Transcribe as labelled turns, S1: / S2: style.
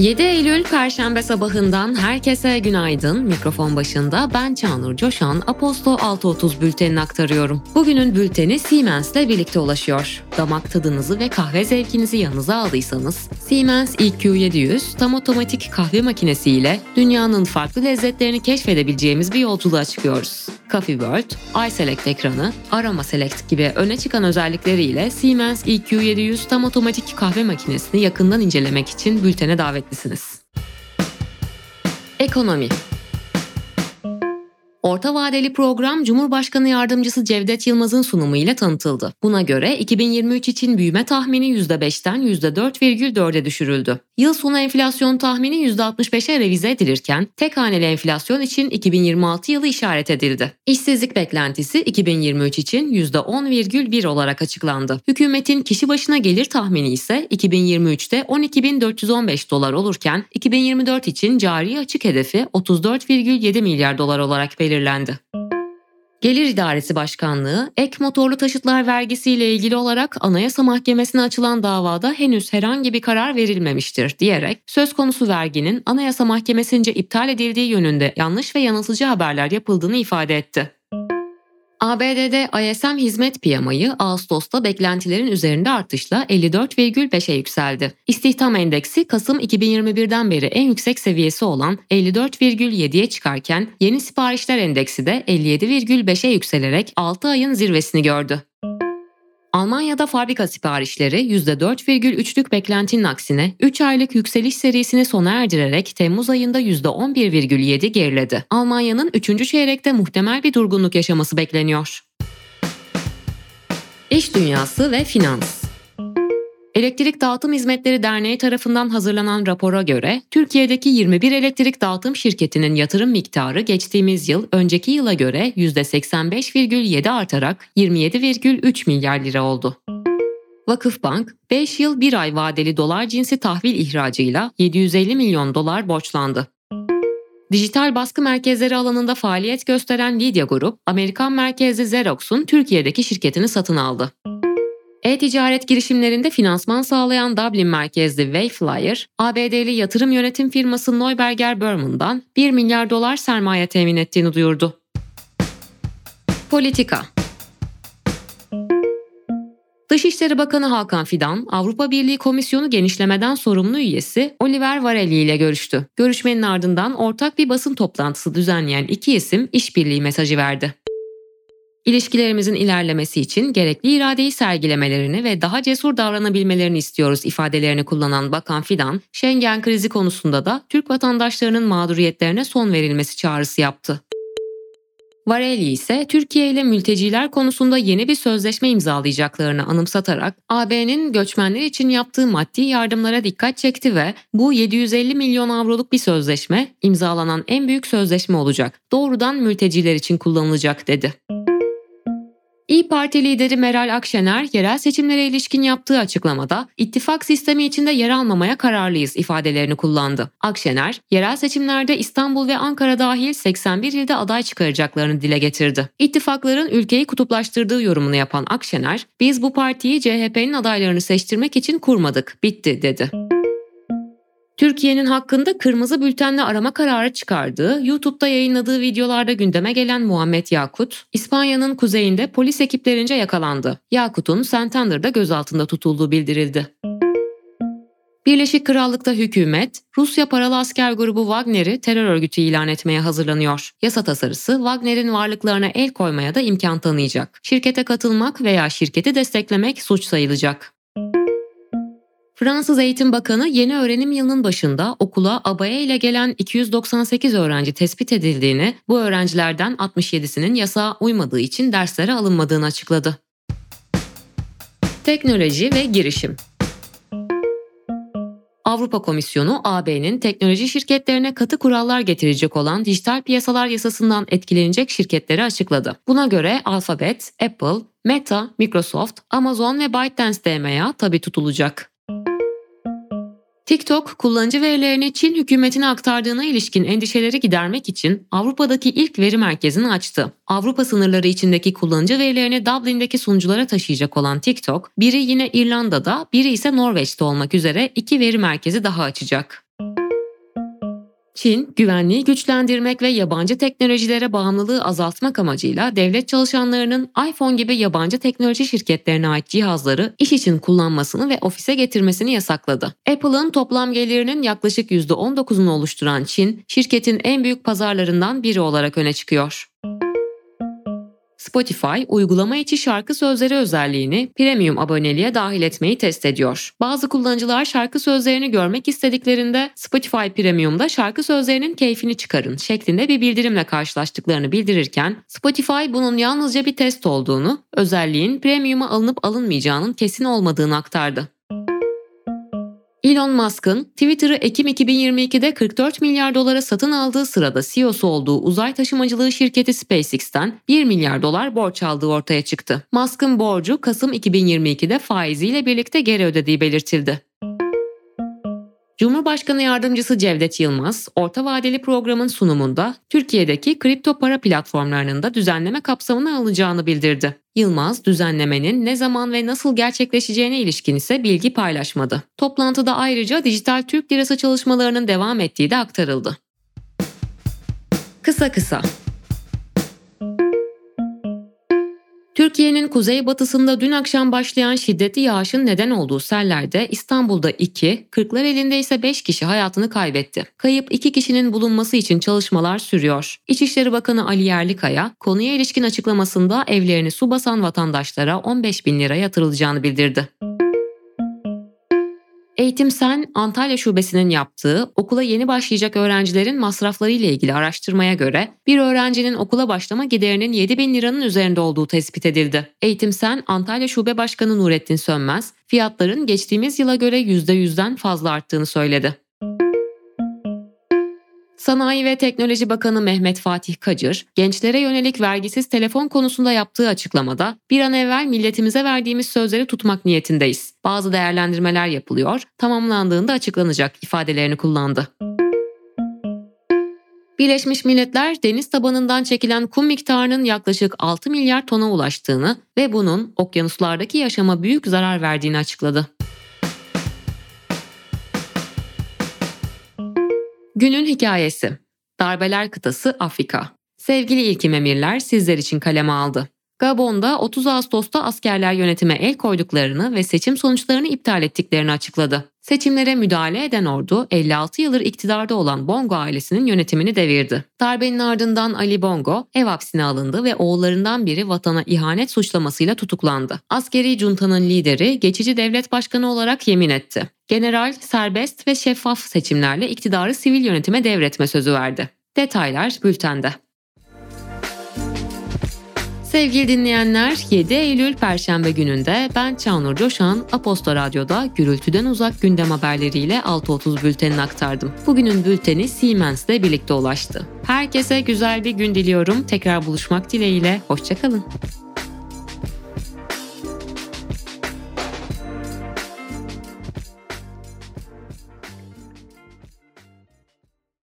S1: 7 Eylül Perşembe sabahından herkese günaydın. Mikrofon başında ben Çağnur Coşan, Aposto 6.30 bültenini aktarıyorum. Bugünün bülteni Siemens ile birlikte ulaşıyor. Damak tadınızı ve kahve zevkinizi yanınıza aldıysanız, Siemens EQ700 tam otomatik kahve makinesi ile dünyanın farklı lezzetlerini keşfedebileceğimiz bir yolculuğa çıkıyoruz. Coffee World, iSelect ekranı, Aroma Select gibi öne çıkan özellikleriyle Siemens EQ700 tam otomatik kahve makinesini yakından incelemek için bültene davetlisiniz. Ekonomi Orta vadeli program Cumhurbaşkanı Yardımcısı Cevdet Yılmaz'ın sunumu ile tanıtıldı. Buna göre 2023 için büyüme tahmini %5'ten %4,4'e düşürüldü. Yıl sonu enflasyon tahmini %65'e revize edilirken tek haneli enflasyon için 2026 yılı işaret edildi. İşsizlik beklentisi 2023 için %10,1 olarak açıklandı. Hükümetin kişi başına gelir tahmini ise 2023'te 12.415 dolar olurken 2024 için cari açık hedefi 34,7 milyar dolar olarak belirlendi belirlendi. Gelir İdaresi Başkanlığı, ek motorlu taşıtlar vergisiyle ilgili olarak Anayasa Mahkemesi'ne açılan davada henüz herhangi bir karar verilmemiştir diyerek söz konusu verginin Anayasa Mahkemesi'nce iptal edildiği yönünde yanlış ve yanıltıcı haberler yapıldığını ifade etti. ABD'de ISM hizmet piyamayı Ağustos'ta beklentilerin üzerinde artışla 54,5'e yükseldi. İstihdam endeksi Kasım 2021'den beri en yüksek seviyesi olan 54,7'ye çıkarken yeni siparişler endeksi de 57,5'e yükselerek 6 ayın zirvesini gördü. Almanya'da fabrika siparişleri %4,3'lük beklentinin aksine 3 aylık yükseliş serisini sona erdirerek Temmuz ayında %11,7 geriledi. Almanya'nın 3. çeyrekte muhtemel bir durgunluk yaşaması bekleniyor. İş dünyası ve finans Elektrik Dağıtım Hizmetleri Derneği tarafından hazırlanan rapora göre Türkiye'deki 21 elektrik dağıtım şirketinin yatırım miktarı geçtiğimiz yıl önceki yıla göre %85,7 artarak 27,3 milyar lira oldu. Vakıfbank 5 yıl 1 ay vadeli dolar cinsi tahvil ihracıyla 750 milyon dolar borçlandı. Dijital baskı merkezleri alanında faaliyet gösteren Lidya Grup, Amerikan merkezli Xerox'un Türkiye'deki şirketini satın aldı. E-ticaret girişimlerinde finansman sağlayan Dublin merkezli Wayflyer, ABD'li yatırım yönetim firması Neuberger Berman'dan 1 milyar dolar sermaye temin ettiğini duyurdu. Politika Dışişleri Bakanı Hakan Fidan, Avrupa Birliği Komisyonu genişlemeden sorumlu üyesi Oliver Varelli ile görüştü. Görüşmenin ardından ortak bir basın toplantısı düzenleyen iki isim işbirliği mesajı verdi. İlişkilerimizin ilerlemesi için gerekli iradeyi sergilemelerini ve daha cesur davranabilmelerini istiyoruz ifadelerini kullanan Bakan Fidan, Schengen krizi konusunda da Türk vatandaşlarının mağduriyetlerine son verilmesi çağrısı yaptı. Vareli ise Türkiye ile mülteciler konusunda yeni bir sözleşme imzalayacaklarını anımsatarak AB'nin göçmenler için yaptığı maddi yardımlara dikkat çekti ve bu 750 milyon avroluk bir sözleşme imzalanan en büyük sözleşme olacak. Doğrudan mülteciler için kullanılacak dedi. İyi Parti lideri Meral Akşener yerel seçimlere ilişkin yaptığı açıklamada ittifak sistemi içinde yer almamaya kararlıyız ifadelerini kullandı. Akşener, yerel seçimlerde İstanbul ve Ankara dahil 81 ilde aday çıkaracaklarını dile getirdi. İttifakların ülkeyi kutuplaştırdığı yorumunu yapan Akşener, biz bu partiyi CHP'nin adaylarını seçtirmek için kurmadık, bitti dedi. Türkiye'nin hakkında kırmızı bültenle arama kararı çıkardığı, YouTube'da yayınladığı videolarda gündeme gelen Muhammed Yakut, İspanya'nın kuzeyinde polis ekiplerince yakalandı. Yakut'un Santander'da gözaltında tutulduğu bildirildi. Birleşik Krallık'ta hükümet, Rusya paralı asker grubu Wagner'i terör örgütü ilan etmeye hazırlanıyor. Yasa tasarısı Wagner'in varlıklarına el koymaya da imkan tanıyacak. Şirkete katılmak veya şirketi desteklemek suç sayılacak. Fransız Eğitim Bakanı yeni öğrenim yılının başında okula abaya ile gelen 298 öğrenci tespit edildiğini, bu öğrencilerden 67'sinin yasağa uymadığı için derslere alınmadığını açıkladı. Teknoloji ve girişim Avrupa Komisyonu AB'nin teknoloji şirketlerine katı kurallar getirecek olan dijital piyasalar yasasından etkilenecek şirketleri açıkladı. Buna göre Alphabet, Apple, Meta, Microsoft, Amazon ve ByteDance DMA tabi tutulacak. TikTok, kullanıcı verilerini Çin hükümetine aktardığına ilişkin endişeleri gidermek için Avrupa'daki ilk veri merkezini açtı. Avrupa sınırları içindeki kullanıcı verilerini Dublin'deki sunuculara taşıyacak olan TikTok, biri yine İrlanda'da, biri ise Norveç'te olmak üzere iki veri merkezi daha açacak. Çin, güvenliği güçlendirmek ve yabancı teknolojilere bağımlılığı azaltmak amacıyla devlet çalışanlarının iPhone gibi yabancı teknoloji şirketlerine ait cihazları iş için kullanmasını ve ofise getirmesini yasakladı. Apple'ın toplam gelirinin yaklaşık %19'unu oluşturan Çin, şirketin en büyük pazarlarından biri olarak öne çıkıyor. Spotify, uygulama içi şarkı sözleri özelliğini premium aboneliğe dahil etmeyi test ediyor. Bazı kullanıcılar şarkı sözlerini görmek istediklerinde Spotify Premium'da şarkı sözlerinin keyfini çıkarın şeklinde bir bildirimle karşılaştıklarını bildirirken Spotify bunun yalnızca bir test olduğunu, özelliğin premium'a alınıp alınmayacağının kesin olmadığını aktardı. Elon Musk'ın Twitter'ı Ekim 2022'de 44 milyar dolara satın aldığı sırada CEO'su olduğu uzay taşımacılığı şirketi SpaceX'ten 1 milyar dolar borç aldığı ortaya çıktı. Musk'ın borcu Kasım 2022'de faiziyle birlikte geri ödediği belirtildi. Cumhurbaşkanı Yardımcısı Cevdet Yılmaz, orta vadeli programın sunumunda Türkiye'deki kripto para platformlarının da düzenleme kapsamına alacağını bildirdi. Yılmaz, düzenlemenin ne zaman ve nasıl gerçekleşeceğine ilişkin ise bilgi paylaşmadı. Toplantıda ayrıca dijital Türk lirası çalışmalarının devam ettiği de aktarıldı. Kısa kısa Türkiye'nin kuzeybatısında dün akşam başlayan şiddetli yağışın neden olduğu sellerde İstanbul'da 2, Kırklar elinde ise 5 kişi hayatını kaybetti. Kayıp 2 kişinin bulunması için çalışmalar sürüyor. İçişleri Bakanı Ali Yerlikaya, konuya ilişkin açıklamasında evlerini su basan vatandaşlara 15 bin lira yatırılacağını bildirdi. Eğitim Sen Antalya Şubesi'nin yaptığı okula yeni başlayacak öğrencilerin masrafları ile ilgili araştırmaya göre bir öğrencinin okula başlama giderinin 7 bin liranın üzerinde olduğu tespit edildi. Eğitim Sen Antalya Şube Başkanı Nurettin Sönmez fiyatların geçtiğimiz yıla göre %100'den fazla arttığını söyledi. Sanayi ve Teknoloji Bakanı Mehmet Fatih Kacır, gençlere yönelik vergisiz telefon konusunda yaptığı açıklamada bir an evvel milletimize verdiğimiz sözleri tutmak niyetindeyiz. Bazı değerlendirmeler yapılıyor, tamamlandığında açıklanacak ifadelerini kullandı. Birleşmiş Milletler deniz tabanından çekilen kum miktarının yaklaşık 6 milyar tona ulaştığını ve bunun okyanuslardaki yaşama büyük zarar verdiğini açıkladı. Günün hikayesi. Darbeler kıtası Afrika. Sevgili ilkim emirler sizler için kaleme aldı. Gabon'da 30 Ağustos'ta askerler yönetime el koyduklarını ve seçim sonuçlarını iptal ettiklerini açıkladı. Seçimlere müdahale eden ordu 56 yıldır iktidarda olan Bongo ailesinin yönetimini devirdi. Darbenin ardından Ali Bongo ev hapsine alındı ve oğullarından biri vatana ihanet suçlamasıyla tutuklandı. Askeri juntanın lideri geçici devlet başkanı olarak yemin etti. General serbest ve şeffaf seçimlerle iktidarı sivil yönetime devretme sözü verdi. Detaylar bültende. Sevgili dinleyenler 7 Eylül Perşembe gününde ben Çağnur Coşan Aposto Radyo'da gürültüden uzak gündem haberleriyle 6.30 bültenini aktardım. Bugünün bülteni Siemens'le birlikte ulaştı. Herkese güzel bir gün diliyorum. Tekrar buluşmak dileğiyle. Hoşçakalın.